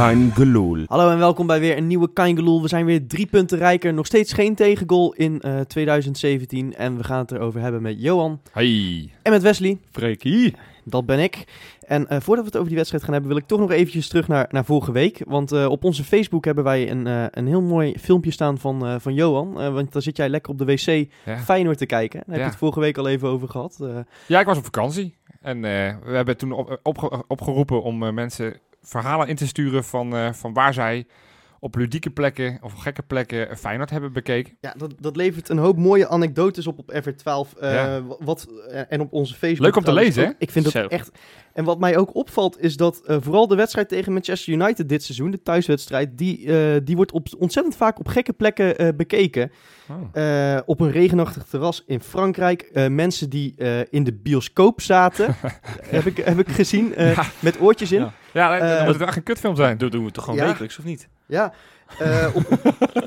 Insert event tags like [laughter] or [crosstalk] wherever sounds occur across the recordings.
Geloel. Hallo en welkom bij weer een nieuwe Kaingeloel. We zijn weer drie punten rijker. Nog steeds geen tegengoal in eh, 2017. En we gaan het erover hebben met Johan Hey, en met Wesley. Freekie. Dat ben ik. En eh, voordat we het over die wedstrijd gaan hebben, wil ik toch nog eventjes terug naar, naar vorige week. Want eh, op onze Facebook hebben wij een, eh, een heel mooi filmpje staan van, eh, van Johan. Eh, want daar zit jij lekker op de wc Ja. Feyenoord te kijken. Daar heb je het vorige week al even over gehad. Eh, ja, ik was op vakantie. En eh, we hebben toen op, opge- opgeroepen om eh, mensen verhalen in te sturen van, eh, van waar zij op ludieke plekken of gekke plekken Feyenoord hebben bekeken. ja, dat, dat levert een hoop mooie anekdotes op op FR12. eh, Ja. wat, eh, en op onze Facebook. Leuk om te lezen, ook. Ik vind dat Zo. echt... En wat mij ook opvalt is dat eh, vooral de wedstrijd tegen Manchester United dit seizoen, de thuiswedstrijd, die, eh, die wordt op, ontzettend vaak op gekke plekken eh, bekeken. Oh. Eh, op een regenachtig terras in Frankrijk. Eh, mensen die eh, in de bioscoop zaten, [laughs] heb, ik, heb ik gezien, eh, Ja. met oortjes in. Ja. Ja, dat Eh, moet het echt een kutfilm zijn. Dat doen we toch gewoon Ja. wekelijks, of niet? Ja, eh, op,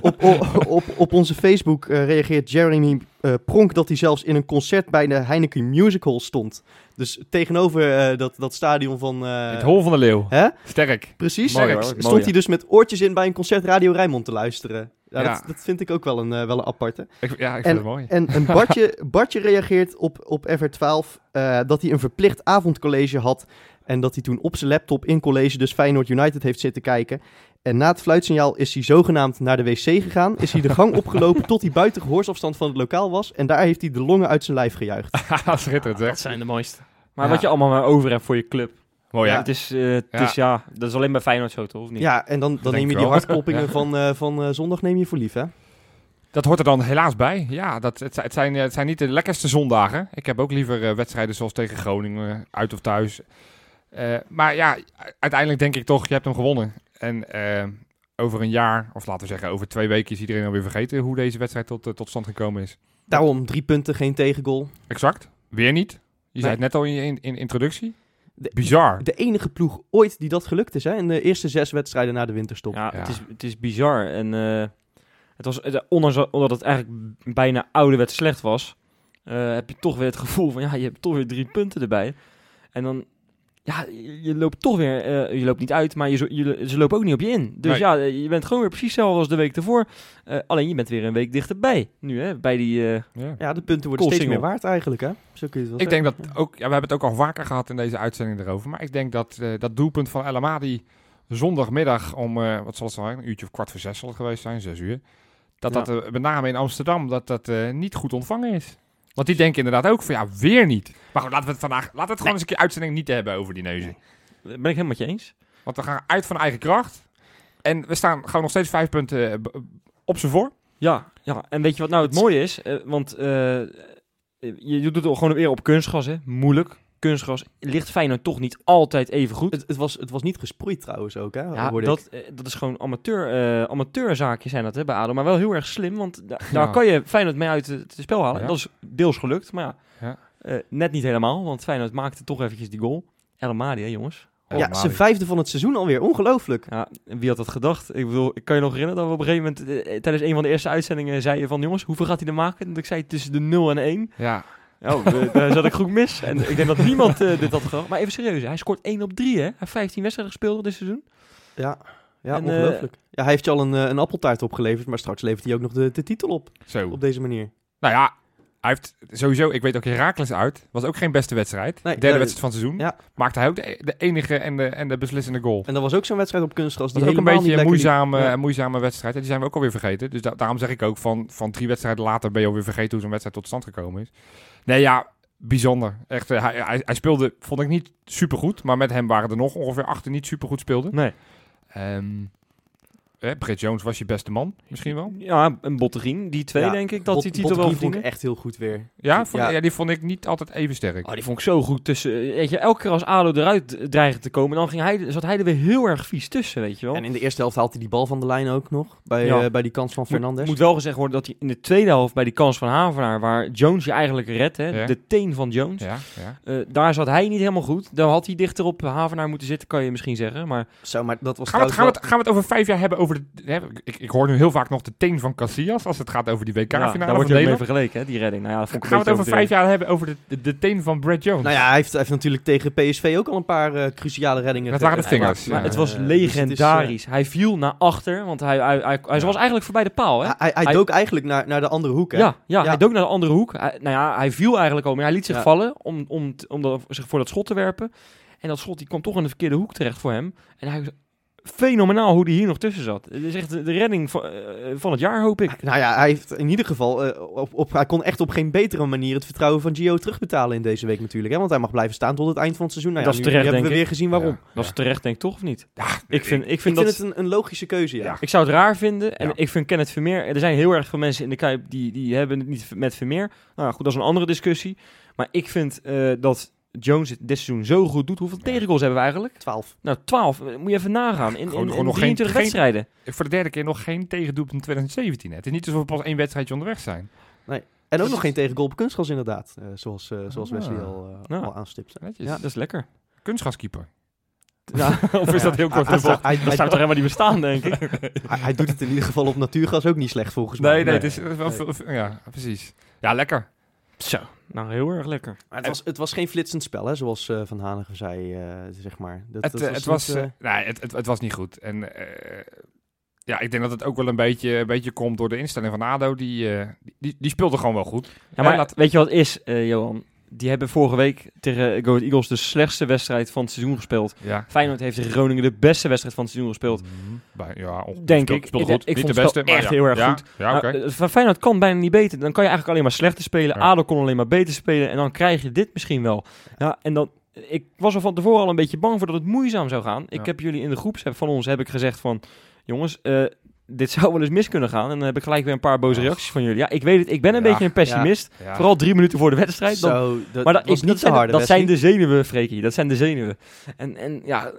op, op, op, onze Facebook eh, reageert Jeremy eh, Pronk dat hij zelfs in een concert bij de Heineken Musical stond. Dus tegenover dat, dat stadion van... het Hol van de Leeuw. Hè? Sterk. Precies. Sterk. Stond Mooi, hij dus met oortjes in bij een concert Radio Rijnmond te luisteren. Ja, Ja. Dat, dat vind ik ook wel een, wel een aparte. Ik, ja, ik En- vind het mooi. En een Bartje, [laughs] Bartje reageert op, op FR12 eh, dat hij een verplicht avondcollege had. En dat hij toen op zijn laptop in college dus Feyenoord United heeft zitten kijken. En na het fluitsignaal is hij zogenaamd naar de wc gegaan. Is hij de gang opgelopen tot hij buiten gehoorsafstand van het lokaal was. En daar heeft hij de longen uit zijn lijf gejuicht. [laughs] Schitterend, hè? Dat zijn de mooiste. Maar Ja. wat je allemaal maar over hebt voor je club. Mooi, hè? Ja. Het, is, eh, het Ja. is, ja, dat is alleen bij Feyenoord zo, toch? Of niet? Ja, en dan, dan denk neem je die wel. hartkloppingen [laughs] Ja. van, eh, van eh, zondag neem je voor lief, hè? Dat hoort er dan helaas bij. Ja, dat, het, zijn- het, zijn, eh, het zijn niet de lekkerste zondagen. Ik heb ook liever eh, wedstrijden zoals tegen Groningen, uit of thuis. Eh, maar ja, uiteindelijk denk ik toch, je hebt hem gewonnen. En eh, over een jaar, of laten we zeggen over twee weken, is iedereen alweer vergeten hoe deze wedstrijd tot, eh, tot stand gekomen is. Daarom drie punten, geen tegengoal. Exact. Weer niet. Je zei het net al in je in, in introductie. De, Bizar. de enige ploeg ooit die dat gelukt is, hè? In de eerste zes wedstrijden na de winterstop. Ja, Ja. Het, is, het is bizar. En eh, het was, ondanks omdat het eigenlijk bijna ouderwets slecht was, eh, heb je toch weer het gevoel van, ja, je hebt toch weer drie punten erbij. En dan, ja, je, loopt toch weer, eh, je loopt niet uit, maar je, je, ze lopen ook niet op je in. Dus Nee. ja, eh, je bent gewoon weer precies hetzelfde als de week ervoor. Eh, alleen je bent weer een week dichterbij nu, hè, bij die... eh, Ja. Ja, de punten worden steeds meer waard eigenlijk, hè? Zo kun je het wel Ik denk dat ook, ja, we hebben het ook al vaker gehad in deze uitzending erover. Maar ik denk dat eh, dat doelpunt van El Amadi zondagmiddag om, eh, wat zal het zijn, een uurtje of kwart voor zes zal het geweest zijn, zes uur. Dat Ja. dat met name in Amsterdam, dat dat eh, niet goed ontvangen is. Want die denken inderdaad ook van, ja, weer niet. Maar goed, laten we het vandaag, laten we het gewoon eens een keer uitzending niet hebben over die neuzen. ben ik helemaal met je eens. Want we gaan uit van eigen kracht. En we staan gewoon nog steeds vijf punten eh, op z'n voor. Ja, ja, en weet je wat nou het mooie is? Eh, want eh, je, doet het gewoon weer op kunstgras, hè? Moeilijk. Kunstgras ligt Feyenoord toch niet altijd even goed. Het, het, was, het was niet gesproeid trouwens ook, hè? Ja, dat, eh, dat is gewoon amateur, eh amateurzaakjes zijn dat hè, bij ADO. Maar wel heel erg slim, want da- [laughs] daar Ja. kan je Feyenoord mee uit het spel halen. Ja. Dat is deels gelukt, maar ja, Ja. eh, net niet helemaal. Want Feyenoord maakte toch eventjes die goal. El Madi, hè jongens. Ja, zijn vijfde van het seizoen alweer. Ongelooflijk. Ja, wie had dat gedacht? Ik bedoel, ik kan je nog herinneren dat we op een gegeven moment eh, tijdens een van de eerste uitzendingen zeiden van jongens, hoeveel gaat hij er maken? En ik zei tussen de 0 en 1. Ja, Oh, daar zat ik goed mis. En ik denk dat niemand eh, dit had gedacht. Maar even serieus, hij scoort 1 op 3 hè. Hij heeft 15 wedstrijden gespeeld dit seizoen. Ja, ja En, eh, ongelooflijk. ja, hij heeft je al een, eh, een appeltaart opgeleverd, maar straks levert hij ook nog de, de titel op. zo. Op deze manier. Nou ja, hij heeft sowieso, ik weet ook Herakles uit. Was ook geen beste wedstrijd. Nee, Derde nee, wedstrijd van het seizoen. Ja. Maakte hij ook de, de enige en de, en de beslissende goal. En dat was ook zo'n wedstrijd op kunstgras. Dat was ook een beetje een moeizame, een moeizame wedstrijd. En die zijn we ook alweer vergeten. Dus da- daarom zeg ik ook van, van drie wedstrijden later ben je alweer vergeten hoe zo'n wedstrijd tot stand gekomen is. Nee ja, bijzonder. Echt, eh, hij, hij, hij speelde, vond ik niet supergoed. Maar met hem waren er nog ongeveer acht die niet supergoed speelden. Nee. Ehm eh, Britt Jones was je beste man, misschien wel. Ja, een Botterien. Die twee Ja, denk ik dat Bot- die titel wel Botteguin vond ik echt heel goed weer. Ja, vond- Ja. ja, die vond ik niet altijd even sterk. Oh, die vond ik zo goed tussen. eh, Weet je, elke keer als ADO eruit dreigde te komen, dan ging hij, zat hij er weer heel erg vies tussen, weet je wel. En in de eerste helft haalt hij die bal van de lijn ook nog. Bij, Ja. eh, bij die kans van Fernandes. Moet, moet wel gezegd worden dat hij in de tweede helft bij die kans van Havenaar, waar Jones je eigenlijk redt, hè, Ja. de teen van Jones, Ja, ja. eh, daar zat hij niet helemaal goed. Daar had hij dichter op Havenaar moeten zitten, kan je misschien zeggen. Maar Zo, maar dat was Gaan we, het, gaan, we trouwens het, gaan we het over vijf jaar hebben over over de, hè, ik, ik hoor nu heel vaak nog de teen van Casillas als het gaat over die Ja, WK-finale daar van wordt je mee vergeleken, hè, die redding. Nou ja, dat vond ik Gaan een we het over vijf jaar hebben over de, de, de teen van Brad Jones? Nou ja, hij heeft, hij heeft natuurlijk tegen PSV ook al een paar eh, cruciale reddingen. Dat waren de ge- vingers, Ja, het was Eh, dus het is, eh, legendarisch. hij viel naar achter, want hij, hij, hij, hij Ja. was eigenlijk voorbij de paal. Hè? hij, hij, dook eigenlijk naar, naar de andere hoek. Hè? Ja, ja, Ja. hij dook naar de andere hoek. Hij, nou ja, hij viel eigenlijk al, maar hij liet zich Ja. vallen om, om, om dat, zich voor dat schot te werpen. En dat schot die kwam toch in de verkeerde hoek terecht voor hem. En hij fenomenaal hoe hij hier nog tussen zat. Het is echt de, redding van, eh, van het jaar, hoop ik. Nou ja, hij heeft in ieder geval eh, op, op, hij kon echt op geen betere manier het vertrouwen van Gio terugbetalen in deze week natuurlijk. Hè? Want hij mag blijven staan tot het eind van het seizoen. Nou ja, Dat is nu, terecht, nu hebben we weer gezien waarom. Ja. Dat is terecht, denk ik toch, of niet? Ja, Ik vind, ik Ik vind, vind dat... het een, een logische keuze, ja. Ja. Ik zou het raar vinden. En Ja. ik vind Kenneth Vermeer... Er zijn heel erg veel mensen in de Kuip die, die hebben het niet met Vermeer. Nou goed, dat is een andere discussie. Maar ik vind eh, dat Jones het dit seizoen zo goed doet. Hoeveel Ja. tegengoals hebben we eigenlijk? 12. Nou, 12. Eh, Moet je even nagaan. In, in, Gewoon- in gewoon nog 23 geen- wedstrijden. voor de derde keer nog geen tegendoelpunt in 2017. Hè. Het is niet alsof we pas één wedstrijdje onderweg zijn. En ook nog geen tegengoal op kunstgras inderdaad. eh, zoals, eh, zoals Ah. Wesley al, Ja. al aanstipt. Netjes. Ja, dat is lekker. Kunstgaskeeper. Ja, [laughs] of is dat heel kort Hij, hij, dat zou toch helemaal niet bestaan, denk ik. [laughs] hij- hij doet het in ieder geval op natuurgas ook niet slecht volgens mij. Nee, nee, Nee. het is wel veel- ja, precies. Ja, lekker. Zo, nou heel erg lekker. Maar het, was, het was geen flitsend spel, hè, zoals eh, Van Hanegem zei, eh, zeg maar. Dat, Het, dat eh, het, was, niet, nee, het, het, het was niet goed. En eh, ja, ik denk dat het ook wel een beetje, een beetje komt door de instelling van ADO. Die, eh, die, die speelde gewoon wel goed. Ja, maar laat- weet je wat het is, eh, Johan? Die hebben vorige week tegen Go Ahead Eagles de slechtste wedstrijd van het seizoen gespeeld. Ja. Feyenoord heeft tegen Groningen de beste wedstrijd van het seizoen gespeeld. Mhm. Bij, ja. Denk ik. speelde Ik- goed. ik niet de het beste, maar echt ja. heel erg Ja, goed. Ja, oké. Nou, eh, van Feyenoord kan bijna niet beter. Dan kan je eigenlijk alleen maar slechter spelen. ADO kon alleen maar beter spelen. En dan krijg je dit misschien wel. Ja, en dan... Ik was er van tevoren al een beetje bang voor dat het moeizaam zou gaan. Ik heb jullie in de groepsapp van ons heb ik gezegd van... Jongens, eh, dit zou wel eens mis kunnen gaan. En dan heb ik gelijk weer een paar boze reacties van jullie. Ja, ik weet het. Ik ben een Ja, beetje een pessimist. Ja. Vooral drie minuten voor de wedstrijd. Dan, zo, dat, maar dat, is niet zijn, dat zijn de zenuwen, Freekie. Dat zijn de zenuwen. En, en ja, eh,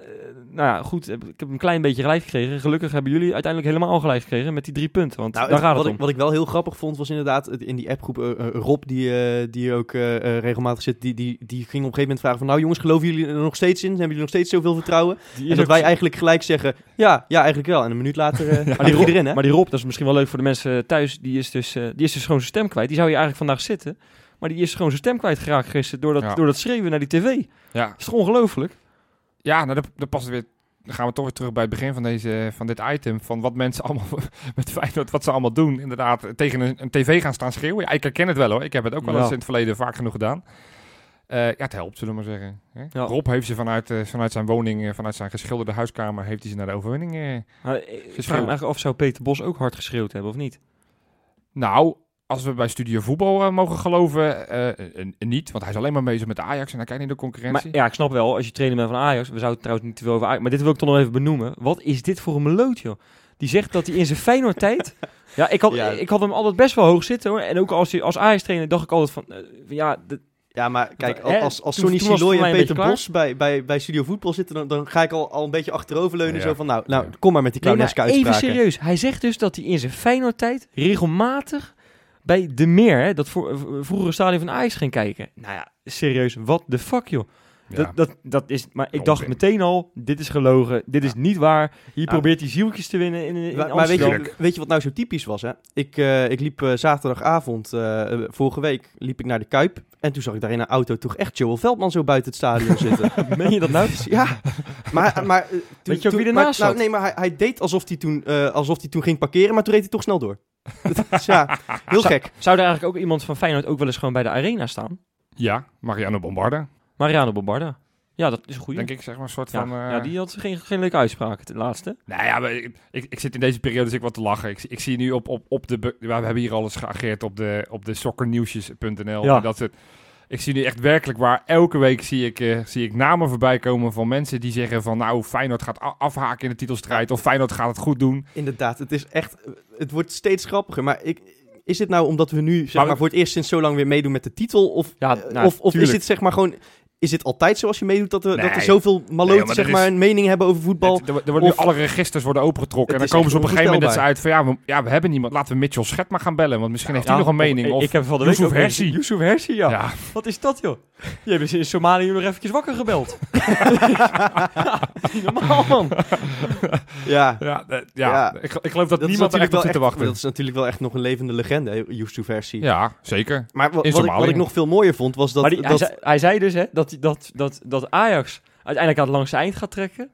nou ja, goed. Ik heb een klein beetje gelijk gekregen. Gelukkig hebben jullie uiteindelijk helemaal gelijk gekregen met die drie punten. Want Nou, daar gaat wat, het ik, om. wat ik wel heel grappig vond, was inderdaad in die appgroep eh, eh, Rob, die, die ook regelmatig zit, die, die, die ging op een gegeven moment vragen van, nou jongens, geloven jullie er nog steeds in? Hebben jullie nog steeds zoveel vertrouwen? Die En dat ook wij eigenlijk gelijk zeggen, ja, ja, eigenlijk wel. En een minuut later [laughs] die hij Rob, erin, hè? maar die Rob, dat is misschien wel leuk voor de mensen thuis, die is dus, eh, die is dus gewoon zijn stem kwijt. Die zou hier eigenlijk vandaag zitten. Maar die is gewoon zijn stem kwijtgeraakt gisteren door dat, Ja. door dat schreeuwen naar die tv. Ja, Dat is toch ongelooflijk? ja nou, dat, dat past weer. Dan gaan we toch weer terug bij het begin van, deze, van dit item. Van wat mensen [laughs] allemaal met Feyenoord, wat ze allemaal doen. Inderdaad, tegen een, een tv gaan staan schreeuwen. Ja, ik herken het wel hoor. Ik heb het ook wel Ja. eens in het verleden vaak genoeg gedaan. Eh, ja, het helpt, zullen we maar zeggen. Hè? Ja. Rob heeft ze vanuit, eh, vanuit zijn woning, eh, vanuit zijn geschilderde huiskamer, heeft hij ze naar de overwinning. Maar, ik vraag me eigenlijk af, zou Peter Bos ook hard geschreeuwd hebben of niet? Nou, als we bij Studio Voetbal mogen geloven, niet. Want hij is alleen maar bezig met de Ajax en hij kijkt niet de Maar concurrentie. ja, ik snap wel, als je trainer bent van Ajax, we zouden trouwens niet te veel over Ajax, maar dit wil ik toch nog even benoemen. Wat is dit voor een meloot, joh? Die zegt dat hij in zijn Feyenoord tijd... [laughs] Ja, ik had, Ja. ik had hem altijd best wel hoog zitten, hoor. En ook als, hij- als Ajax-trainer dacht ik altijd van... ja, Ja, maar kijk, als, als Sonny Siloy en Peter Bos bij, bij, bij Studio Voetbal zitten, dan, dan ga ik al, al een beetje achteroverleunen. Ja. Zo van, nou, nou, kom maar met die nee, clowneske even uitspraken. serieus. Hij zegt dus dat hij in zijn Feyenoord-tijd regelmatig bij De Meer, hè, dat voor, vroegere stadion van Ajax, ging kijken. Nou ja, serieus, what the fuck, joh. Dat, dat, dat is, maar ik dacht meteen al, dit is gelogen, dit is niet waar. Hier Ja. probeert hij zieltjes te winnen in, in Maar, maar weet, je, weet je wat nou zo typisch was? Hè? Ik, eh, ik liep eh, zaterdagavond, eh, vorige week, liep ik naar de Kuip. En toen zag ik daar in een auto toch echt Joel Veldman zo buiten het stadion zitten. [laughs] Meen je dat nou? Dus ja, maar... maar toen- Weet je ook toen- wie maar- ernaast nou, zat? Nee, maar hij, hij deed alsof hij, toen, eh, alsof hij toen ging parkeren, maar toen reed hij toch snel door. [laughs] dus ja, heel Zou- gek. Zou er eigenlijk ook iemand van Feyenoord ook wel eens gewoon bij de arena staan? Ja, Mariano Bombarda, Mariano Bombarda. Ja, dat is een goeie. denk ik, zeg maar, een soort ja, van... eh, ja, die had geen, geen leuke uitspraak, het laatste. Nou ja, maar ik, ik, ik zit in deze periode dus ik wat te lachen. Ik, ik zie nu op, op, op de... We hebben hier al eens geageerd op de, op de sokkernieuwsjes.nl. Ja. en Dat soort, ik zie nu echt werkelijk waar, elke week zie ik, eh, zie ik namen voorbij komen van mensen die zeggen van... Nou, Feyenoord gaat afhaken in de titelstrijd of Feyenoord gaat het goed doen. Inderdaad, het is echt... Het wordt steeds grappiger, maar ik... Is dit nou omdat we nu zeg Maar voor het eerst sinds zo lang weer meedoen met de titel? Of, Ja, eh, nou, of, of is het zeg maar gewoon... is dit altijd zo als je meedoet dat er, dat er zoveel maloten Nee, maar zeg maar, is- een mening hebben over voetbal? Het- er, er worden Of- nu alle registers worden opengetrokken. En Het dan komen ze op een gegeven moment dat ze uit van ja we, ja, we hebben niemand. Laten we Mitchell Schet maar gaan bellen. Want misschien heeft hij nog een mening. Ik, Of, ik heb van de Yusuf Hersi. Yusuf Hersi, ja. ja. Wat is dat, joh? Je ze in Somalië nog eventjes wakker gebeld. Niet [laughs] [laughs] normaal, man. Ja, Ja, eh, ja. Ja. Ik, ik geloof dat, niemand er echt op zit te wachten. Dat is natuurlijk wel echt nog een levende legende, Yusuf Versi. Ja, zeker. Maar wat ik, wat Somalië. ik nog veel mooier vond, was dat... hij zei dus hè, dat, dat, dat, dat Ajax uiteindelijk aan het langste eind gaat trekken.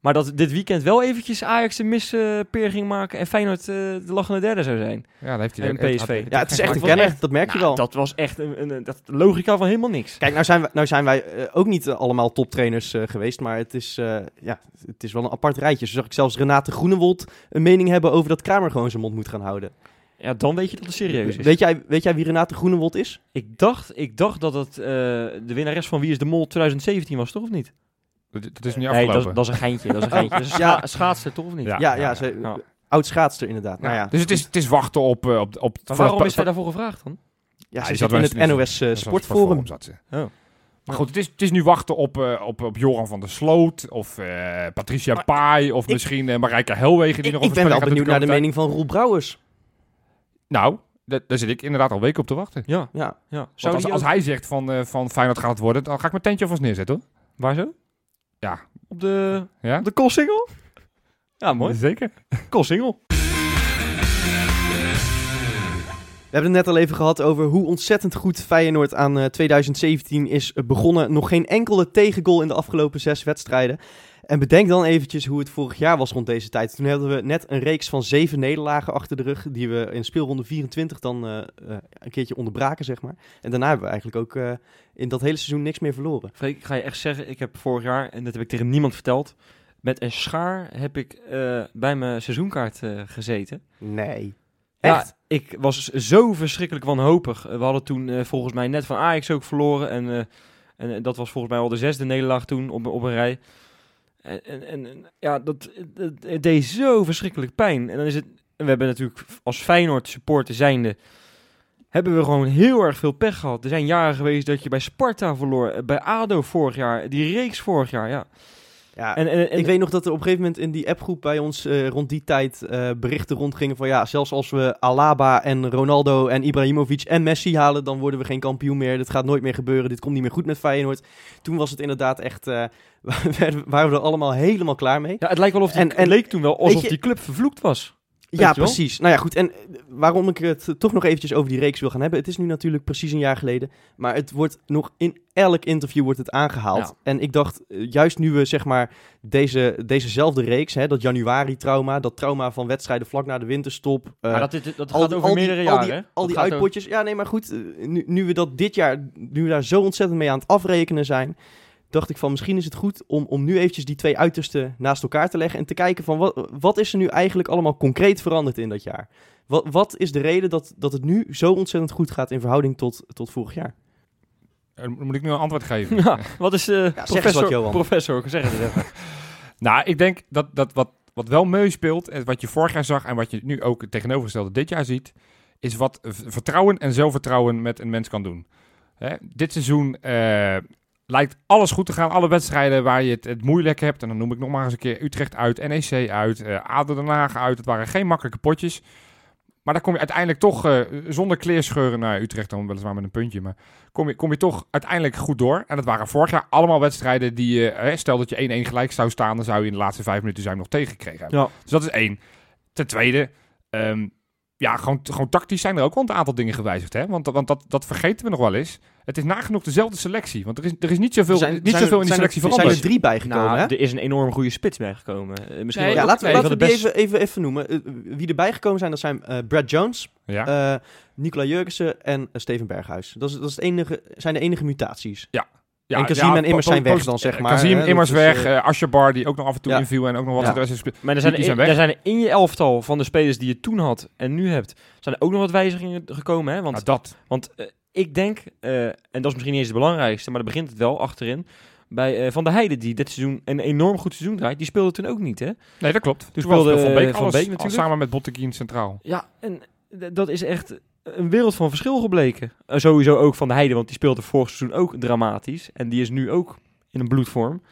Maar dat dit weekend wel eventjes Ajax een mispeer ging maken en Feyenoord eh, de lachende derde zou zijn. Ja, dat heeft hij En PSV. ja, het is echt een kenner, dat merk je Nou, wel. Dat was echt een, een, een- dat, logica van helemaal niks. Kijk, nou zijn, wij, nou zijn wij eh, ook niet eh, allemaal toptrainers eh, geweest, maar het is, eh, ja, het is wel een apart rijtje. Zo zag ik zelfs Renate Groenewold een mening hebben over dat Kramer gewoon zijn mond moet gaan houden. Ja, dan weet je dat het serieus is. Weet jij, weet jij wie Renate Groenewold is? Ik dacht, ik dacht dat het eh, de winnares van Wie is de Mol 2017 was, toch of niet? Dat, dat is niet Nee, dat, afgelopen. is- dat is een geintje. Dat is een [laughs] geintje. Dat is een Ja. scha- schaatster, toch of niet? Ja. Ja, ja, ze, Ja. oud schaatster inderdaad. Ja, Nou ja, Dus het is, het is wachten op... eh, op, op Maar waarom is zij daarvoor gevraagd dan? ja, ze zit zat in het NOS eh, Sportforum. zat ze. Oh. Maar goed, het is, het is nu wachten op, eh, op, op Joran van der Sloot of eh, Patricia Pai of ik- misschien eh, Marijke Helwegen die Ik, nog ik een ben wel benieuwd naar de mening van Roel Brouwers. Nou, da- daar zit ik inderdaad al weken op te wachten. Ja, Ja, ja. Zou als, hij zegt van, eh van Feyenoord gaat het worden, dan ga ik mijn tentje alvast neerzetten hoor. Waar zo? Ja. Op de, Ja? op de Koolsingel? Ja, mooi. Zeker. Koolsingel. We hebben het net al even gehad over hoe ontzettend goed Feyenoord aan eh, 2017 is eh, begonnen. Nog geen enkele tegengoal in de afgelopen zes wedstrijden. En bedenk dan eventjes hoe het vorig jaar was rond deze tijd. Toen hadden we net een reeks van zeven nederlagen achter de rug. Die we in speelronde 24 dan eh, eh, een keertje onderbraken, zeg maar. En daarna hebben we eigenlijk ook eh, in dat hele seizoen niks meer verloren. Freek, ik ga je echt zeggen, ik heb vorig jaar, en dat heb ik tegen niemand verteld, met een schaar heb ik bij mijn seizoenkaart gezeten. Nee. Ja, Echt? ik was zo verschrikkelijk wanhopig. We hadden toen volgens mij net van Ajax ook verloren. En, en dat was volgens mij al de zesde nederlaag toen op, op een rij. En, en, ja, dat, het, deed zo verschrikkelijk pijn. En dan is het. We hebben natuurlijk als Feyenoord supporter zijnde. Hebben we gewoon heel erg veel pech gehad. Er zijn jaren geweest dat je bij Sparta verloor. eh, Bij ADO vorig jaar. Die reeks vorig jaar. Ja. Ja, En, en, en, ik weet nog dat er op een gegeven moment in die appgroep bij ons eh, rond die tijd eh, berichten rondgingen van ja, zelfs als we Alaba en Ronaldo en Ibrahimovic en Messi halen, dan worden we geen kampioen meer. Dit gaat nooit meer gebeuren. Dit komt niet meer goed met Feyenoord. Toen was het inderdaad echt, [laughs] werden- waren we er allemaal helemaal klaar mee. ja, het lijkt wel of die, En- het en- leek toen wel alsof je- die club vervloekt was. Ja, precies. Nou ja, goed. En eh, waarom ik het toch nog eventjes over die reeks wil gaan hebben. Het is nu natuurlijk precies een jaar geleden. Maar het wordt nog in elk interview wordt het aangehaald. Ja. En ik dacht, eh, juist nu we zeg maar deze, dezezelfde reeks, hè, dat januari-trauma, dat trauma van wedstrijden vlak na de winterstop. eh, maar dat, dit- dat al gaat die- over al die- meerdere al jaren. die, hè? al die over- uitpotjes. Ja, nee, maar goed. Nu, nu we dat dit jaar, nu we daar zo ontzettend mee aan het afrekenen zijn, dacht ik van misschien is het goed om, om nu eventjes die twee uitersten naast elkaar te leggen en te kijken van wat, wat is er nu eigenlijk allemaal concreet veranderd in dat jaar? Wat, wat is de reden dat, dat het nu zo ontzettend goed gaat in verhouding tot, tot vorig jaar? Eh, Moet ik nu een antwoord geven? [laughs] Ja, wat is eh eens professor, wat, Johan. professor, zeg het even. [laughs] Nou, ik denk dat, dat wat, wat wel meespeelt, en wat je vorig jaar zag en wat je nu ook tegenovergestelde dit jaar ziet, is wat vertrouwen en zelfvertrouwen met een mens kan doen. Hè? Dit seizoen eh, lijkt alles goed te gaan. Alle wedstrijden waar je het, het moeilijk hebt, en dan noem ik nog maar eens een keer Utrecht uit, NEC uit, eh ADO Den Haag uit. Het waren geen makkelijke potjes. Maar daar kom je uiteindelijk toch eh, zonder kleerscheuren naar Utrecht dan weliswaar met een puntje. Maar kom je, kom je toch uiteindelijk goed door. En dat waren vorig jaar allemaal wedstrijden die je... eh, stel dat je 1-1 gelijk zou staan, dan zou je in de laatste vijf minuten hem nog tegengekregen hebben. Ja. Dus dat is één. Ten tweede, ehm, ja, gewoon, gewoon tactisch zijn er ook wel een aantal dingen gewijzigd. Hè? Want, want dat, dat vergeten we nog wel eens. Het is nagenoeg dezelfde selectie. Want er is, er is niet zoveel, Zijn- niet zijn zoveel er- in die zijn er- selectie Zijn veranderd. er drie bijgekomen, Nou, hè? er is een enorm goede spits bijgekomen. Eh, misschien Nee, wel Ja, laten we, laten we van de die best- even, even, even noemen. Eh, wie erbij gekomen zijn, dat zijn eh, Brad Jones, Ja. eh Nicola Jurgensen en Steven Berghuis. Dat, is, dat is het enige, zijn de enige mutaties. Ja, en Kazim en Immers zijn weg dan, zeg maar, Kazim, Immers weg. eh, eh Asjabar, die ook nog af en toe Ja. inviel en ook nog wat Ja. de rest is. Maar er zijn, Die er, zijn in- weg. er zijn in je elftal van de spelers die je toen had en nu hebt, zijn er ook nog wat wijzigingen gekomen. Hè? Want, Nou, dat. want ik denk, eh, en dat is misschien niet eens het belangrijkste, maar daar begint het wel achterin. Bij eh, Van der Heijden, die dit seizoen een enorm goed seizoen draait, die speelde toen ook niet. Hè? Nee, dat klopt. Toen speelde, speelde Van Beek, Van Beek al natuurlijk. samen met Botteguin centraal. Ja, en dat is echt. een wereld van verschil gebleken. Eh, sowieso ook van de Heide, want die speelde vorig seizoen ook dramatisch. En die is nu ook in een bloedvorm.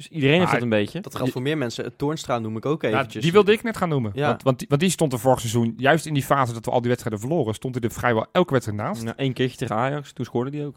Dus iedereen heeft dat een beetje. Dat geldt voor meer mensen. Het Toornstra noem ik ook eventjes. die wilde ik net gaan noemen. Ja. Want, want, die, want die stond er vorig seizoen, juist in die fase dat we al die wedstrijden verloren, stond hij er vrijwel elke wedstrijd naast. Nou, Eén keertje tegen Ajax, toen scoorde die ook.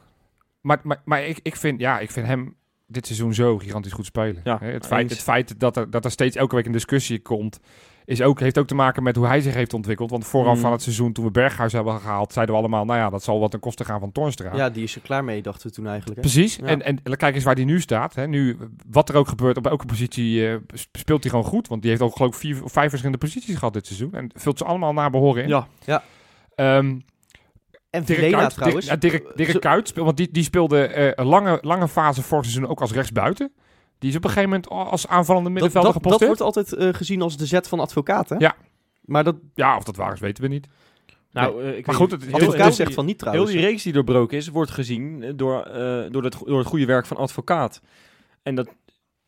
Maar, maar, maar ik, ik, vind, ja, ik vind hem dit seizoen zo gigantisch goed spelen. Ja, het, feit, het feit dat er, dat er steeds elke week een discussie komt, is ook, heeft ook te maken met hoe hij zich heeft ontwikkeld. Want vooraf Mm. van het seizoen, toen we Berghuis hebben gehaald, zeiden we allemaal, nou ja, dat zal wat ten koste gaan van Toornstra. Ja, die is er klaar mee, dachten we toen eigenlijk. Hè? Precies. Ja. En, en kijk eens waar hij nu staat. Hè. Nu, wat er ook gebeurt, op elke positie eh, sp- speelt hij gewoon goed. Want die heeft ook geloof ik vier of vijf verschillende posities gehad dit seizoen. En vult ze allemaal naar behoren in. Ja, Ehm, En Dirk Kuyt, trouwens. Dirk, ja, Dirk, Dirk Kuyt want die, die speelde eh, lange, lange fase vorig seizoen ook als rechtsbuiten. Die is op een gegeven moment al als aanvallende middenvelder dat, dat geposteerd. wordt altijd eh, gezien als de zet van advocaten. Ja. Maar dat Ja, of dat waar is, weten we niet. nou, eh, ik Maar goed, het- Heel- advocaat heel- zegt van niet Heel trouwens. die reeks die doorbroken is, wordt gezien eh, door, eh, door, het, door het goede werk van advocaat. En dat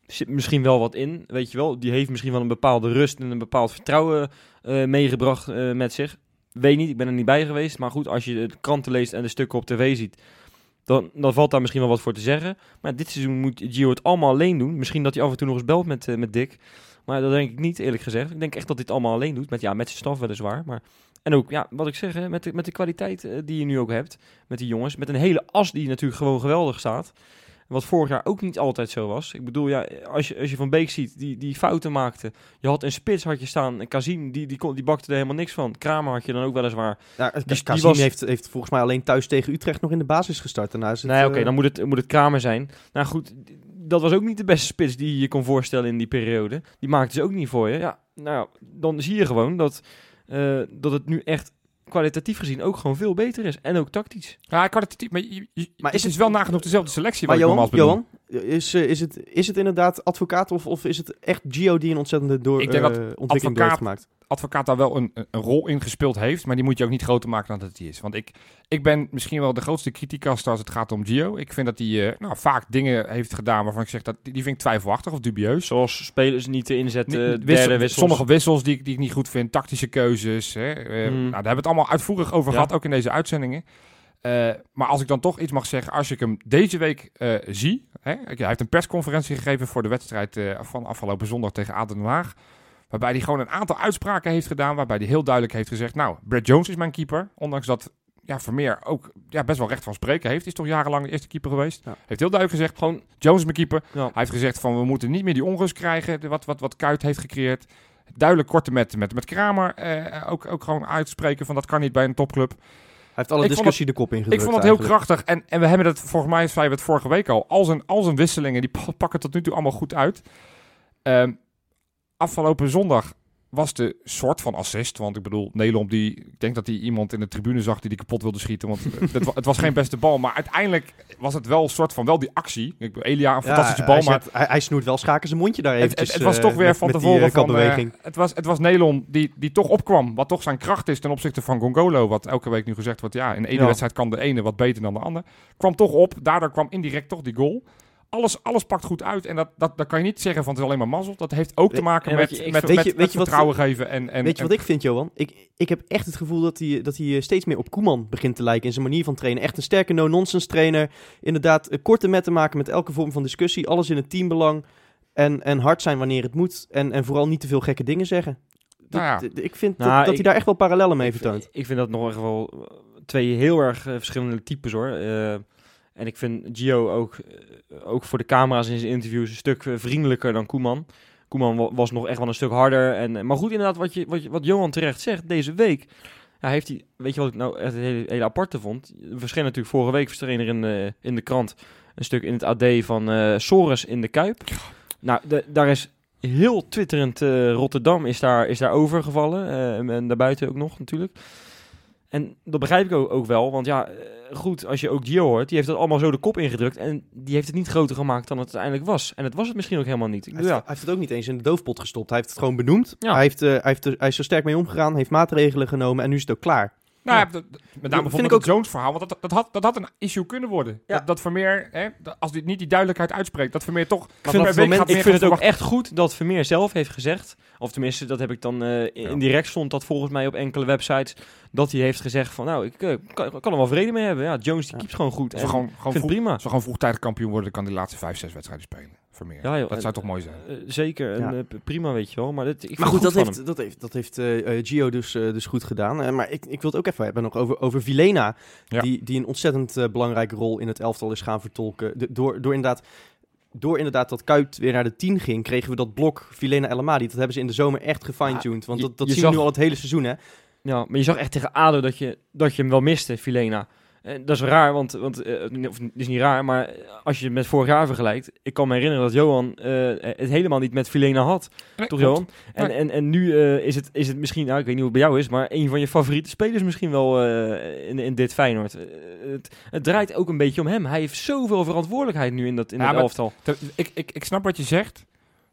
zit misschien wel wat in, weet je wel. Die heeft misschien wel een bepaalde rust en een bepaald vertrouwen eh, meegebracht eh, met zich. Weet niet, ik ben er niet bij geweest. Maar goed, als je de kranten leest en de stukken op tv ziet, dan, dan valt daar misschien wel wat voor te zeggen. Maar dit seizoen moet Gio het allemaal alleen doen. Misschien dat hij af en toe nog eens belt met, eh, met Dick. Maar dat denk ik niet, eerlijk gezegd. Ik denk echt dat het allemaal alleen doet. Met, ja, met zijn staf weliswaar. Maar, en ook, ja, wat ik zeg, hè, met, de, met de kwaliteit eh, die je nu ook hebt met die jongens. Met een hele as die natuurlijk gewoon geweldig staat. Wat vorig jaar ook niet altijd zo was. Ik bedoel, ja, als je, als je Van Beek ziet, die, die fouten maakte. Je had een spits had je staan. En Kazim, die, die, kon, die bakte er helemaal niks van. Kramer had je dan ook weliswaar. Ja, die die, Kazim was- heeft, heeft volgens mij alleen thuis tegen Utrecht nog in de basis gestart. Daarna is het, Nee, oké, eh, dan moet het, moet het Kramer zijn. Nou goed, dat was ook niet de beste spits die je je kon voorstellen in die periode. Die maakte ze ook niet voor je. Ja, nou dan zie je gewoon dat, eh, dat het nu echt kwalitatief gezien ook gewoon veel beter is. En ook tactisch. Ja, kwalitatief. Maar, je- je- Maar het is is, het- wel nagenoeg dezelfde selectie. Maar Johan, is, eh, is, het, is het inderdaad advocaat of, of is het echt Gio die een ontzettende door, Ik denk dat eh, ontwikkeling door heeft advocaat- gemaakt? Advocaat daar wel een, rol in gespeeld heeft. Maar die moet je ook niet groter maken dan dat hij is. Want ik, ik ben misschien wel de grootste criticast als het gaat om Gio. Ik vind dat hij eh, nou, vaak dingen heeft gedaan waarvan ik zeg dat die, die vind ik twijfelachtig of dubieus. Zoals spelers niet te inzetten, Niet- derde wissel- wissels. Sommige wissels die, ik- die ik niet goed vind, tactische keuzes. Hè. Eh, Hmm. nou, daar hebben we het allemaal uitvoerig over Ja. gehad, ook in deze uitzendingen. Eh, maar als ik dan toch iets mag zeggen, als ik hem deze week zie. Hè, hij heeft een persconferentie gegeven voor de wedstrijd van afgelopen zondag tegen Aden Den Haag. Waarbij hij gewoon een aantal uitspraken heeft gedaan. Waarbij hij heel duidelijk heeft gezegd: Nou, Brad Jones is mijn keeper. Ondanks dat ja, Vermeer ook ja, best wel recht van spreken heeft. Is toch jarenlang de eerste keeper geweest. Ja. Heeft heel duidelijk gezegd: Gewoon, Jones is mijn keeper. ja. Hij heeft gezegd van we moeten niet meer die onrust krijgen, wat, wat, wat Kuit heeft gecreëerd. Duidelijk korte met, met, met Kramer eh, ook, ook gewoon uitspreken van dat kan niet bij een topclub. Hij heeft alle Ik discussie de kop ingedrukt Ik vond het heel eigenlijk. krachtig en, en we hebben het volgens mij, zeiden we het vorige week al, al zijn, al zijn wisselingen die pa- pakken tot nu toe allemaal goed uit. Ehm, afgelopen zondag was de soort van assist, want ik bedoel, Nelom die, ik denk dat hij iemand in de tribune zag die die kapot wilde schieten, want het, het was geen [laughs] beste bal, maar uiteindelijk was het wel een soort van wel die actie. Ik bedoel, Elia, een Ja, fantastische hij bal, maar zet- hij, hij snoert wel schaken zijn mondje daar het, eventjes. het, het was eh, toch weer met- van tevoren eh, van... eh, het, was, het was Nelon die, die toch opkwam. Wat toch zijn kracht is ten opzichte van Gongolo. Wat elke week nu gezegd wordt. Ja, in de ene Ja. wedstrijd kan de ene wat beter dan de ander. Kwam toch op. Daardoor kwam indirect toch die goal. Alles, alles pakt goed uit. En dat, dat, dat kan je niet zeggen van het is alleen maar mazzel. Dat heeft ook te maken en met, je, met, vind- met, weet je- met weet je wat- vertrouwen geven. En, en, Weet je en- wat ik vind, Johan? Ik, ik heb echt het gevoel dat hij, dat hij eh, steeds meer op Koeman begint te lijken in zijn manier van trainen. Echt een sterke no-nonsense trainer. Inderdaad, eh, korte metten maken met elke vorm van discussie. Alles in het teambelang. En, en hard zijn wanneer het moet. En, en vooral niet te veel gekke dingen zeggen. Dat- Nou ja. Ik vind Nou, dat, dat ik- hij daar echt wel parallellen mee vertoont. Ik vind dat nog echt wel twee heel erg eh, verschillende types hoor. Eh, en ik vind Gio ook, eh, ook voor de camera's in zijn interviews een stuk eh, vriendelijker dan Koeman. Koeman wa- was nog echt wel een stuk harder. En, eh, maar goed, inderdaad, wat, je, wat, je, wat Johan terecht zegt, deze week ja, heeft hij, weet je wat ik nou echt het hele, hele aparte vond? Er verscheen natuurlijk vorige week verscheen er in, de- in de krant een stuk in het AD van Sores in de Kuip. Nou, de- daar is heel twitterend Rotterdam is daar, is daar overgevallen. en, en daarbuiten ook nog natuurlijk. En dat begrijp ik ook, ook wel, want ja, eh, goed, als je ook Gio hoort, die heeft dat allemaal zo de kop ingedrukt en die heeft het niet groter gemaakt dan het uiteindelijk was. En het was het misschien ook helemaal niet. Ik Hij heeft, hij heeft het ook niet eens in de doofpot gestopt. Hij heeft het gewoon benoemd. Ja. Hij, heeft, eh, hij, heeft er, hij is er sterk mee omgegaan. Heeft maatregelen genomen. En nu is het ook klaar. Nou, Ja. ja. dat- met vind name ik bijvoorbeeld het Jones verhaal, want dat, dat, had, dat had een issue kunnen worden. Ja. Dat, dat Vermeer, hè, als dit niet die duidelijkheid uitspreekt, dat Vermeer toch Ik vind, week moment- ik vind het ook echt goed dat Vermeer zelf heeft gezegd, of tenminste dat heb ik dan eh, indirect stond dat volgens mij op enkele websites, dat hij heeft gezegd van nou, ik eh, kan, kan er wel vrede mee hebben. Ja, Jones die Ja. keept gewoon goed. Als we gewoon, gewoon, het vroeg, prima. als we gewoon vroegtijdig kampioen worden, dan kan die laatste vijf, zes wedstrijden spelen. Vermeer. Ja, joh, dat en- zou toch mooi zijn. Eh, zeker, en, Ja. eh, prima weet je wel. Maar, dit, ik vind Maar goed, dat heeft, dat heeft, dat heeft eh, eh, Gio dus, eh, dus goed gedaan. Eh, maar ik, ik wil het ook even hebben nog over, over Vilena. Ja. Die, die een ontzettend eh, belangrijke rol in het elftal is gaan vertolken. De- door, door, inderdaad, door inderdaad dat Kuit weer naar de 10 ging, kregen we dat blok Vilena Elamadi. Dat hebben ze in de zomer echt gefine-tuned. Want dat, dat je zien we nu al het hele seizoen, hè? Ja, maar je zag echt tegen ADO dat je, dat je hem wel miste, Filena. En dat is raar, want, want eh, of, het is niet raar, maar als je het met vorig jaar vergelijkt, ik kan me herinneren dat Johan eh, het helemaal niet met Filena had. Nee, Toch. Johan? En, Nee. en, en nu eh, is, het, is het misschien, nou, ik weet niet hoe het bij jou is, maar een van je favoriete spelers misschien wel eh, in, in dit Feyenoord. Eh, het, het draait ook een beetje om hem. Hij heeft zoveel verantwoordelijkheid nu in dat, in Ja, dat elftal. Te- Ik, ik, ik snap wat je zegt,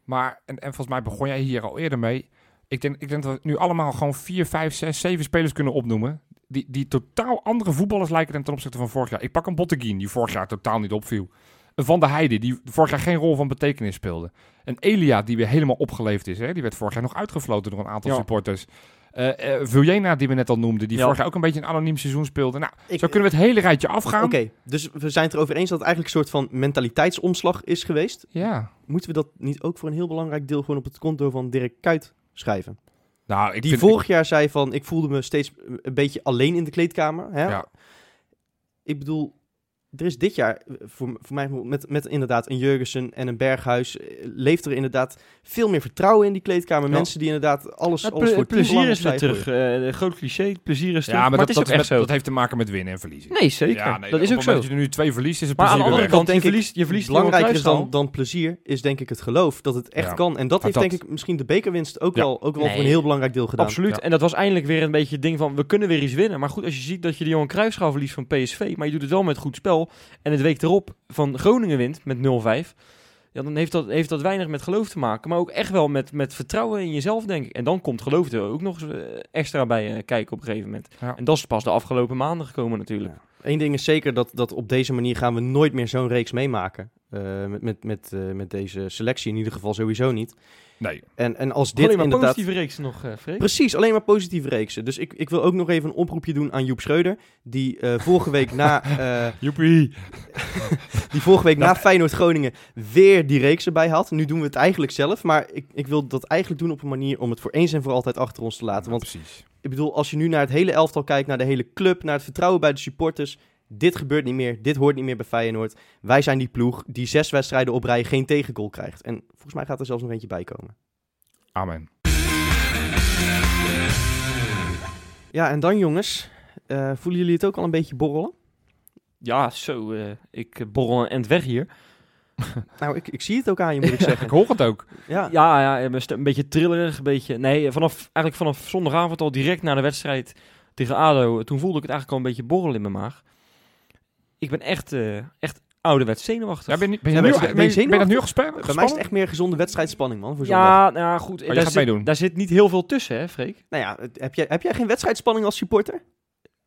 maar, en, en volgens mij begon jij hier al eerder mee. Ik denk, ik denk dat we nu allemaal gewoon vier, vijf, zes, zeven spelers kunnen opnoemen. Die, die totaal andere voetballers lijken dan ten opzichte van vorig jaar. Ik pak een Botteguin, die vorig jaar totaal niet opviel. Een Van der Heijden, die vorig jaar geen rol van betekenis speelde. Een Elia, die weer helemaal opgeleefd is. Hè? Die werd vorig jaar nog uitgefloten door een aantal Ja. supporters. Eh Vuljena, die we net al noemden, die Ja. vorig jaar ook een beetje een anoniem seizoen speelde. Nou, Ik- zo kunnen we het hele rijtje afgaan. Oké, dus we zijn het erover eens dat het eigenlijk een soort van mentaliteitsomslag is geweest. Ja. Moeten we dat niet ook voor een heel belangrijk deel gewoon op het konto van Dirk Kuyt schrijven? Nou, ik die vind, vorig jaar zei van, ik voelde me steeds een beetje alleen in de kleedkamer. Hè? Ja. Ik bedoel, er is dit jaar, eh, voor, voor mij met, met inderdaad een Jurgensen en een Berghuis, eh, leeft er inderdaad veel meer vertrouwen in die kleedkamer. Ja. Mensen die inderdaad alles, Het alles voor plezier teambelang is weer terug. Eh, groot cliché, plezier is terug. Ja, maar, het dat, is ook dat, echt met- zo. dat heeft te maken met winnen en verliezen. Nee, zeker. Ja, nee, dat is ook zo. dat je nu twee verliest, is het Maar aan de plezier andere kant, je denk verliest, je verliest Belangrijker dan, dan plezier, is denk ik het geloof dat het echt Ja. kan. En dat Maar heeft dat- denk ik misschien de bekerwinst ook Ja. wel, ook wel Nee. voor een heel belangrijk deel gedaan. Absoluut. Ja. En dat was eindelijk weer een beetje het ding van, we kunnen weer iets winnen. Maar goed, als je ziet dat je de Johan Cruijffschaal verliest van PSV, maar je doet het wel met goed spel, en het week erop van Groningen wint met 0-5, ja, dan heeft dat, heeft dat weinig met geloof te maken. Maar ook echt wel met, met vertrouwen in jezelf, denk ik. En dan komt geloof er ook nog eens eh, extra bij eh, kijken op een gegeven moment. Ja. En dat is pas de afgelopen maanden gekomen natuurlijk. Eén ding is zeker, dat, dat op deze manier gaan we nooit meer zo'n reeks meemaken. Eh, met, met, met, met deze selectie in ieder geval sowieso niet. Nee. En, en als dit Alleen maar inderdaad... positieve reeksen nog, eh Freek. Precies, alleen maar positieve reeksen. Dus ik, ik wil ook nog even een oproepje doen aan Joep Schreuder. Die eh, vorige week na, [laughs] eh, Joepie. [laughs] die vorige week na Feyenoord Groningen weer die reeks erbij had. Nu doen we het eigenlijk zelf. Maar ik, ik wil dat eigenlijk doen op een manier om het voor eens en voor altijd achter ons te laten. Want precies. ik bedoel, als je nu naar het hele elftal kijkt, naar de hele club, naar het vertrouwen bij de supporters. Dit gebeurt niet meer, dit hoort niet meer bij Feyenoord. Wij zijn die ploeg die zes wedstrijden op rij geen tegengoal krijgt. En volgens mij gaat er zelfs nog eentje bij komen. Amen. Ja, en dan jongens, eh, voelen jullie het ook al een beetje borrelen? Ja, zo. eh, ik eh, borrel een end weg hier. [laughs] Nou, ik, ik zie het ook aan je, moet ik zeggen. Ik hoor het ook. Ja, Ja, ja, een beetje trillerig, een beetje... Nee, vanaf, eigenlijk vanaf zondagavond al direct na de wedstrijd tegen ADO, toen voelde ik het eigenlijk al een beetje borrelen in mijn maag. Ik ben echt, eh echt ouderwets zenuwachtig. Ja, ben, je- ben, je Ja, nu, ben je- ben, ben je je- ben je dat nu gespeeld? bij mij is het echt meer gezonde wedstrijdspanning, man, voor zondag. ja, nou goed. je daar, gaat zit, meedoen. daar zit niet heel veel tussen, hè, Freek? Nou ja, heb jij, heb jij geen wedstrijdspanning als supporter?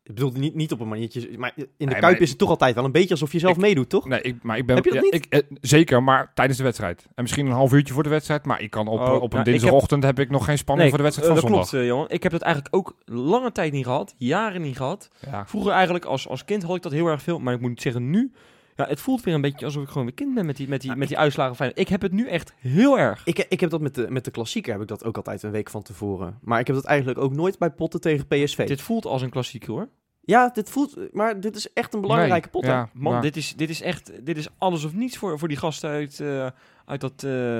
Ik bedoel, niet, niet op een maniertje, maar in de Nee, Kuip maar- is het toch altijd wel een beetje alsof je zelf Ik- meedoet, toch? Nee, ik, maar ik ben... Heb je dat ja, niet? Ik, eh, zeker, maar tijdens de wedstrijd. En misschien een half uurtje voor de wedstrijd. Maar ik kan op, Oh, op nou, een heb- dinsdagochtend heb... ik nog geen spanning voor de wedstrijd eh, van dat zondag. klopt, eh, jongen. Ik heb dat eigenlijk ook lange tijd niet gehad. Jaren niet gehad. Ja. Vroeger eigenlijk als, als kind had ik dat heel erg veel. Maar ik moet zeggen, nu... Ja, het voelt weer een beetje alsof ik gewoon weer kind ben met die, met die, Ja, met die uitslagen. van Feyenoord. Ik heb het nu echt heel erg. Ik, ik heb dat met de, met de klassieker, heb ik dat ook altijd een week van tevoren. Maar ik heb dat eigenlijk ook nooit bij potten tegen PSV. Dit voelt als een klassieker, hoor. Ja, dit voelt, maar dit is echt een belangrijke Nee, pot. ja, Man, maar- dit, is, dit is echt dit is alles of niets voor, voor die gasten uit, eh, uit dat eh,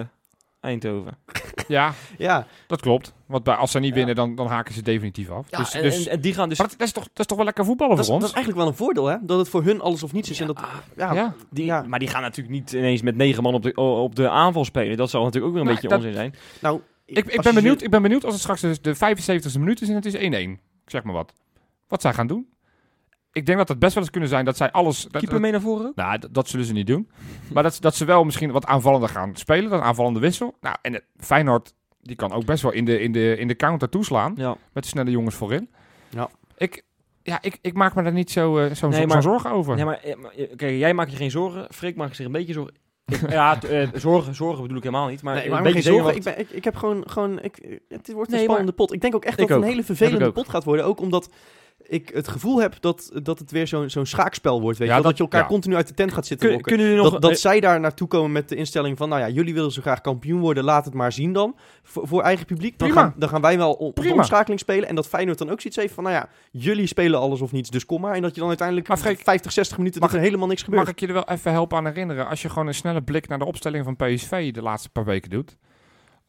Eindhoven. [laughs] ja, Ja, dat klopt. Want bij, als ze niet Ja. winnen, dan, dan haken ze definitief af. Ja, dus, en, dus, en, en die gaan dus... maar dat, dat is toch, dat is toch wel lekker voetballen dat is, voor dat ons? is eigenlijk wel een voordeel, hè? Dat het voor hun alles of niets is. En dat, ja, ja. Die, ja. Maar die gaan natuurlijk niet ineens met negen man op de, op de aanval spelen. Dat zal natuurlijk ook weer een Nou, beetje dat- onzin zijn. nou... Ik, ik, ben je- benieuwd, ik ben benieuwd als het straks de, de 75e minuut is en het is 1-1. Ik zeg maar wat. Wat zij gaan doen. Ik denk dat het best wel eens kunnen zijn dat zij alles... Dat, Keeper mee naar voren nou, dat, dat zullen ze niet doen. [laughs] maar dat, dat ze wel misschien wat aanvallender gaan spelen. Dat aanvallende wissel. Nou, en het, Feyenoord, die kan ook best wel in de, in de, in de counter toeslaan. Ja. Met de snelle jongens voorin. Ja. Ik, ja, ik, ik maak me daar niet zo, eh, zo, Nee, zo- maar- zorgen over. Nee, maar eh, eh, kijk, jij maakt je geen zorgen. Freek maakt zich een beetje zorgen. Ik- ja, eh, [laughs] zorgen, zorgen bedoel ik helemaal niet. Maar nee, een maar beetje zorgen. Ik, ben, ik, ik heb gewoon, gewoon ik, het wordt een Nee, spannende pot. Ik denk ook echt dat het een hele vervelende pot gaat worden. Ook omdat ik het gevoel heb dat, dat het weer zo'n zo'n schaakspel wordt. Weet Ja, je, dat, dat- je elkaar ja. continu uit de tent gaat zitten Kun, kunnen nog... Dat, dat eh, zij daar naartoe komen met de instelling van, nou ja, jullie willen zo graag kampioen worden, laat het maar zien dan, voor, voor eigen publiek. Dan Prima. gaan, dan gaan wij wel om, Prima. omschakeling spelen. En dat Feyenoord dan ook zoiets heeft van, nou ja, jullie spelen alles of niets, dus kom maar. En dat je dan uiteindelijk Maar Freek, 50, 60 minuten mag- dat er helemaal niks gebeurt. Mag ik je er wel even helpen aan herinneren? Als je gewoon een snelle blik naar de opstelling van PSV de laatste paar weken doet.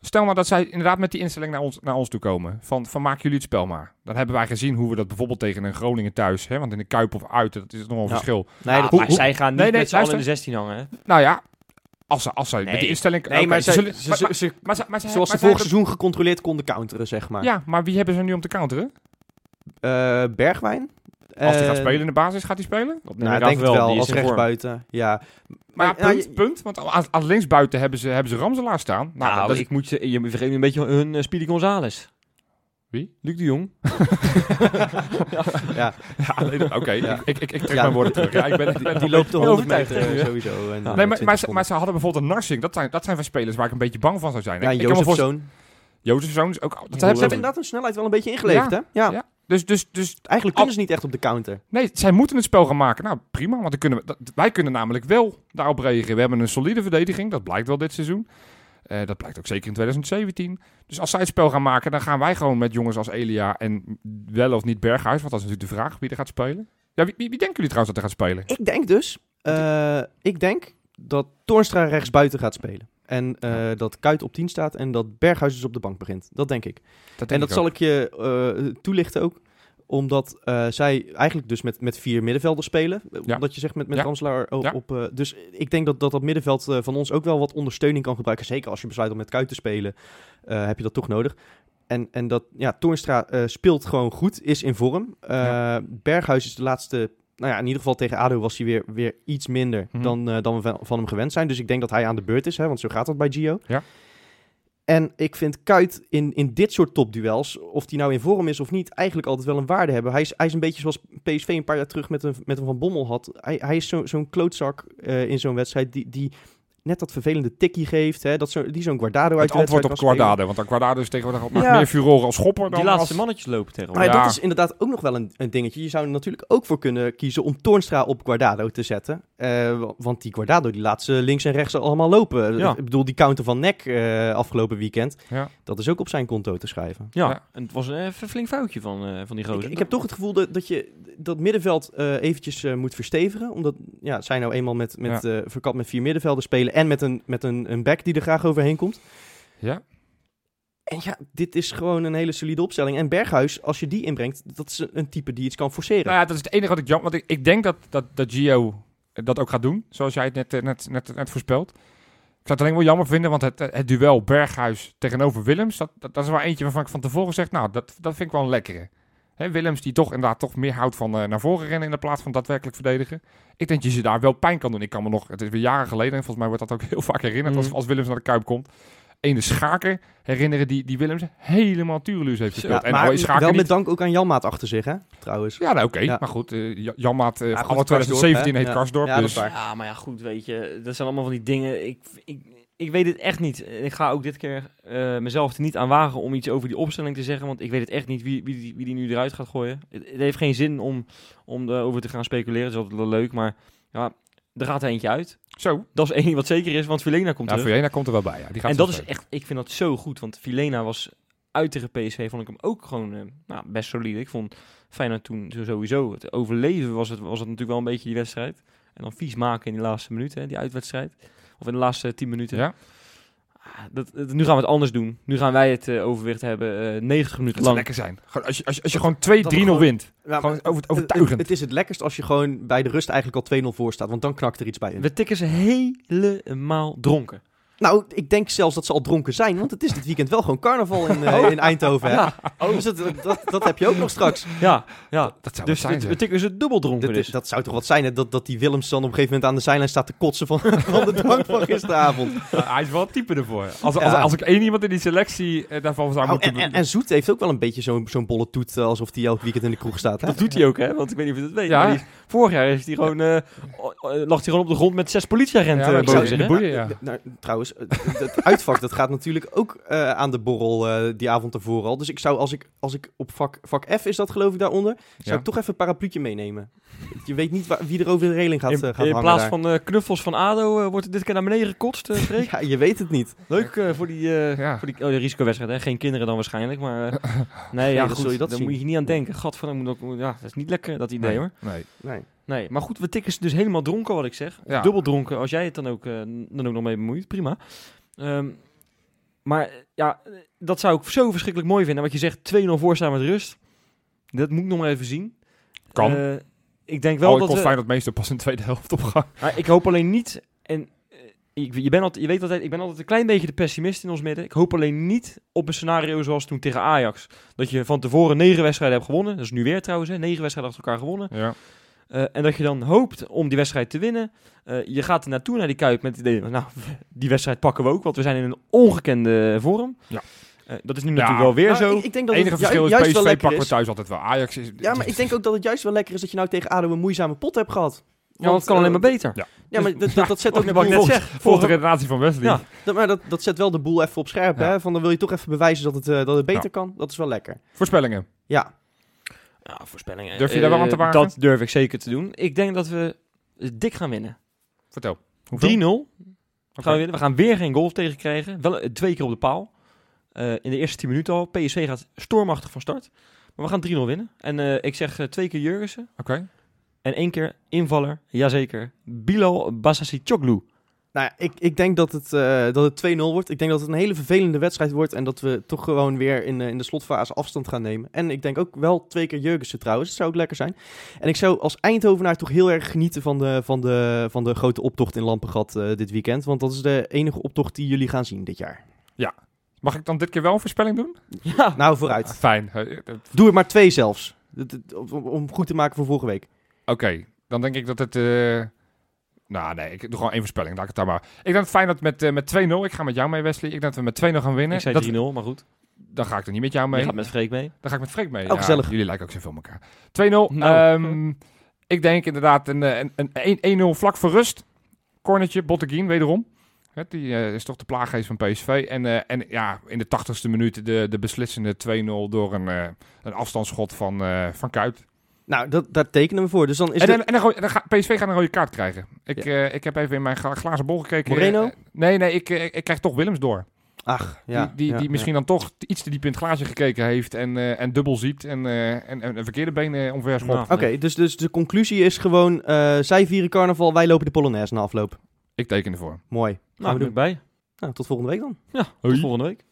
Stel maar dat zij inderdaad met die instelling naar ons, naar ons toe komen. Van, van maken jullie het spel maar. Dan hebben wij gezien hoe we dat bijvoorbeeld tegen een Groningen thuis. Hè, want in de Kuip of uit, dat is nog wel een Ja. verschil. nee, dat, maar hoe- zij gaan niet Nee, nee, met z'n allen in de luister. 16 hangen, hè? Nou ja, als ze, als ze met die instelling... nee, maar, ze zij- zullen- ze- maar- ze- maar- ze- maar ze- maar ze- zoals ze vorig seizoen gecontroleerd konden counteren, zeg maar. Ja, maar wie hebben ze nu om te counteren? Eh, Bergwijn. Als hij Eh, gaat spelen in de basis, gaat hij spelen? Op Nou, ik denk het wel, is als rechtsbuiten. Ja. Maar ja, ja, punt, punt. Want aan, aan linksbuiten hebben ze, hebben ze Ramselaar staan. Nou, Nou, dat is- ik moet je, je vergeet een beetje hun uh, Speedy Gonzales. Wie? Luc de Jong. [laughs] ja, Ja, dat- oké. Ja. Ik, ik, ik trek Ja. mijn woorden terug. Ja, ik ben, ik ben die loopt de 100 overtuigd, meter eh, sowieso. En, Nee, eh, Nee, maar, 20 maar, ze, seconden. maar ze hadden bijvoorbeeld een Narsing. Dat zijn, dat zijn van spelers waar ik een beetje bang van zou zijn. Ja, ik, Jozef Zoon. Jozef Zoon is ook... Dat Ze hebben ze, inderdaad hun snelheid wel een beetje ingeleverd, hè? Ja. Dus, dus, dus Eigenlijk kunnen ze niet echt op de counter. nee, zij moeten het spel gaan maken. Nou, prima. Want dan kunnen we, dat- wij kunnen namelijk wel daarop reageren. We hebben een solide verdediging. Dat blijkt wel dit seizoen. Eh, dat blijkt ook zeker in 2017. Dus als zij het spel gaan maken, dan gaan wij gewoon met jongens als Elia en wel of niet Berghuis. Want dat is natuurlijk de vraag wie er gaat spelen. Ja, wie, wie, wie denken jullie trouwens dat er gaat spelen? Ik denk dus, eh, ik denk dat Toornstra rechtsbuiten gaat spelen. En eh, dat Kuit op 10 staat en dat Berghuis dus op de bank begint. Dat denk ik. Dat en dat zal ik je eh, toelichten ook. Omdat eh, zij eigenlijk dus met, met vier middenvelders spelen. Ja. Omdat je zegt met, met Ja. Op. Ja. op, dus ik denk dat, dat dat middenveld van ons ook wel wat ondersteuning kan gebruiken. Zeker als je besluit om met Kuit te spelen, heb je dat toch nodig. En, en dat, ja, Toornstra speelt gewoon goed, is in vorm. Berghuis is de laatste, nou ja, in ieder geval tegen ADO was hij weer, weer iets minder Mhm. dan, eh, dan we van, hem gewend zijn. Dus ik denk dat hij aan de beurt is, hè, want zo gaat dat bij Gio. Ja. En ik vind Kuit in, in dit soort topduels, of die nou in vorm is of niet, eigenlijk altijd wel een waarde hebben. Hij is, hij is een beetje zoals PSV een paar jaar terug met een, met een Van Bommel had. Hij, hij is zo- zo'n klootzak eh, in zo'n wedstrijd die, die net dat vervelende tikkie geeft. Hè, dat zo, die zo'n Guardado uit Het de antwoord op. Guardado. Want Guardado is tegenwoordig Ja. meer furoren als schopper dan Die laatste als... mannetjes lopen Maar tegenwoordig. Ja. dat is inderdaad ook nog wel een, een dingetje. Je zou er natuurlijk ook voor kunnen kiezen om Toornstra op Guardado te zetten. Eh, wa- want die Guardado die laat ze links en rechts allemaal lopen. Ja. Ik bedoel, die counter van Nek eh, afgelopen weekend, Ja. dat is ook op zijn konto te schrijven. Ja, Ja. en het was een even flink foutje van, eh, van die gozer. ik heb toch het gevoel dat, dat je dat middenveld eh, eventjes moet verstevigen. Omdat ja, zij nou eenmaal met, met, verkapt met vier middenvelden spelen en met een, met een, een back die er graag overheen komt. Ja. En ja, dit is gewoon een hele solide opstelling. En Berghuis, als je die inbrengt, dat is een- type die iets kan forceren. Nou ja, dat is het enige wat ik jammer... Want ik, ik denk dat, dat, dat Gio dat ook gaat doen. Zoals jij het net, eh, net, net, net voorspelt. Ik zou het alleen wel jammer vinden, want het, het duel Berghuis tegenover Willems... Dat, dat, dat is wel eentje waarvan ik van tevoren zeg... Nou, dat, dat vind ik wel een lekkere. Hè, Willems die toch inderdaad toch meer houdt van eh, naar voren rennen... in de plaats van daadwerkelijk verdedigen. Ik denk dat je ze daar wel pijn kan doen. Ik kan me nog... Het is weer jaren geleden en volgens mij wordt dat ook [laughs] heel vaak herinnerd... als, Mhm. als Willems naar de Kuip komt. Ene Schaker herinneren die, die Willems helemaal tuurluus heeft Ja, gespeeld. en maar is Schaker wel niet- met dank ook aan Janmaat achter zich, hè? Trouwens. Ja, nou oké. Ja. Maar goed, eh, Ja- Janmaat, eh Ja, van goed, alle 2017 Karsdorp, hè? heet Ja. Karsdorp. Ja, dus. Ja, maar ja, goed, weet je. Dat zijn allemaal van die dingen. Ik, ik, ik weet het echt niet. Ik ga ook dit keer eh, mezelf er niet aan wagen om iets over die opstelling te zeggen. Want ik weet het echt niet wie, wie, die- wie die nu eruit gaat gooien. Het, het heeft geen zin om, om erover te gaan speculeren. Het is altijd wel leuk. Maar ja, er gaat er eentje uit. zo. Dat is één ding wat zeker is, want Vilena komt Ja, terug. Vilena komt er wel bij. Ja. Die gaat En dat is echt, ik vind dat zo goed. Want Vilena was uit tegen PSV, vond ik hem ook gewoon eh, nou, best solide. Ik vond Feyenoord toen sowieso, het overleven was het, was het natuurlijk wel een beetje die wedstrijd. En dan vies maken in die laatste minuten, hè, die uitwedstrijd. Of in de laatste tien minuten. Ja. Ah, dat, dat- nu gaan we het anders doen. Nu gaan wij het eh, overwicht hebben, eh 90 minuten Dat zou lang. lekker zijn. Gewoon Als je, als je, als je gewoon 2-3-0 dat we gewoon- wint. Ja, Gewoon over, het, overtuigend. het is het lekkerst als je gewoon bij de rust eigenlijk al 2-0 voor staat. Want dan knakt er iets bij in. We tikken ze helemaal dronken. Nou, ik denk zelfs dat ze al dronken zijn, want het is dit weekend wel gewoon carnaval in, eh, in Eindhoven. Hè? Ja, Dus dat, dat, dat heb je ook nog straks. ja, ja. Dat zou Dus zijn, het zeg. betekent dus het dubbel dronken Dat, dus. dat zou toch wat zijn, hè? Dat, dat die Willems dan op een gegeven moment aan de zijlijn staat te kotsen van, [laughs] van de drank van gisteravond. Hij is wel het type ervoor. Als, als, Ja. als ik één iemand in die selectie eh, daarvan zou Oh, moeten... en, en, en Zoet heeft ook wel een beetje zo'n zo'n bolle toet, eh, alsof hij elk weekend in de kroeg staat. Hè? Dat doet hij ook, hè? Want ik weet niet of je dat weet. Ja. maar die is- vorig jaar is hij gewoon, eh, lag hij gewoon op de grond met zes politieagenten Ja, boven zou- zich. in de hè? boeien, ja. Nou, nou, trouwens, het, het uitvak dat gaat natuurlijk ook eh, aan de borrel eh, die avond ervoor al. Dus ik zou, als ik, als ik op vak, vak F is dat geloof ik daaronder, zou Ja. ik toch even een parapluutje meenemen. Je weet niet waar, wie er over de reling gaat, In, eh, gaat in hangen plaats daar. van eh, knuffels van ADO eh, wordt het dit keer naar beneden gekotst, eh, Freek. [laughs] Ja, je weet het niet. Leuk eh, voor die, eh, Ja. voor die oh, de risicowedstrijd, hè? Geen kinderen dan waarschijnlijk, maar... eh, [laughs] nee, ja, goed, zul je dat daar zien. moet je niet aan denken. Gadverdamme, moet ook, ja, dat is niet lekker, dat idee, Nee, hoor. Nee. Nee. Nee, maar goed, we tikken ze dus helemaal dronken, wat ik zeg. Ja. Dubbel dronken, als jij het dan ook, eh, dan ook nog mee bemoeit, prima. Ehm, maar ja, dat zou ik zo verschrikkelijk mooi vinden. Wat je zegt, 2-0 voor staan met rust. Dat moet ik nog maar even zien. Kan. Eh, ik denk wel Wel, dat komt we... fijn dat meestal pas in de tweede helft opgaan. Maar ik hoop alleen niet... En, eh, ik, je, bent altijd, je weet altijd, ik ben altijd een klein beetje de pessimist in ons midden. Ik hoop alleen niet op een scenario zoals toen tegen Ajax. Dat je van tevoren negen wedstrijden hebt gewonnen. Dat is nu weer trouwens, hè, negen wedstrijden achter elkaar gewonnen. Ja. Eh, en dat je dan hoopt om die wedstrijd te winnen. Eh, je gaat er naartoe naar die Kuip met het idee, van, nou, [laughs] die wedstrijd pakken we ook, want we zijn in een ongekende vorm. Ja. Eh, dat is nu Ja. natuurlijk wel weer Nou, zo. Ik, ik denk dat Het enige het verschil is, juist PSV wel lekker pakken we is. thuis altijd wel. Ajax is... Ja, maar ik denk ook dat het juist wel lekker is dat je nou tegen ADO een moeizame pot hebt gehad. ja, want het kan alleen maar beter. ja. Ja, maar dat, dat, dat zet [laughs] ook de wat ik boel, net zeg. [laughs] Volgens de generatie van Wesley. Ja. dat, maar dat, dat zet wel de boel even op scherp. Ja. Hè? Van dan wil je toch even bewijzen dat het, eh, dat het beter Ja. kan. Dat is wel lekker. Voorspellingen. Ja, Ja, voorspellingen. Durf je daar wel aan te Eh, wagen? Dat durf ik zeker te doen. Ik denk dat we dik gaan winnen. 3-0 Vertel. Hoeveel? gaan we, winnen. we gaan weer geen golf tegen krijgen. Wel eh, twee keer op de paal. Eh, in de eerste 10 minuten al. PSV gaat stormachtig van start. Maar we gaan 3-0 winnen. En ik zeg twee keer Jurgensen. Oké. En één keer invaller. Jazeker. Bilal Basasicoglu. Nou ja, ik, ik denk dat het, eh, dat het 2-0 wordt. Ik denk dat het een hele vervelende wedstrijd wordt. En dat we toch gewoon weer in, in de slotfase afstand gaan nemen. En ik denk ook wel twee keer Jurgensen trouwens. Dat zou ook lekker zijn. En ik zou als Eindhovenaar toch heel erg genieten van de, van de, van de grote optocht in Lampengat eh, dit weekend. Want dat is de enige optocht die jullie gaan zien dit jaar. Mag ik dan dit keer wel een voorspelling doen? Ja. [laughs] Nou, vooruit. Fijn. Eh, Doe er maar twee zelfs. Om goed te maken voor vorige week. Oké, dan denk ik dat het... Nou, nee, ik doe gewoon één voorspelling. Laat ik het daar maar... Ik denk het fijn dat met, eh, met 2-0... Ik ga met jou mee, Wesley. Ik denk dat we met 2-0 gaan winnen. Ik zei dat, 3-0, maar goed. dan ga ik er niet met jou mee. Je gaat met Freek mee. Dan ga ik met Freek mee. Oh, gezellig. Jullie lijken ook zoveel op elkaar. 2-0. Nou. Ehm, ik denk inderdaad een, eh, een, een 1-0 vlak voor rust. Cornertje, Botteguin wederom. Hè, die eh, is toch de plaaggeest van PSV. En, eh, en ja, in de 80ste minuut de, de beslissende 2-0 door een, eh, een afstandsschot van, eh van Kuit. Nou, dat, daar tekenen we voor. Dus dan is En, de... en, en dan, ga, PSV gaat een rode kaart krijgen. Ik, eh, ik heb even in mijn gla- glazen bol gekeken. Moreno? Eh, nee, nee, ik, eh, ik krijg toch Willems door. Ach, ja. die die, ja, die misschien dan toch iets te diep in het glaasje gekeken heeft en, eh, en dubbel ziet en, eh, en, en een verkeerde been eh, omver schopt. Nou. Oké, dus, dus de conclusie is gewoon... eh, zij vieren carnaval, wij lopen de Polonaise na afloop. Ik teken ervoor. Mooi. Nou, we ben doen. ik bij. Nou, tot volgende week dan. Ja, tot volgende week.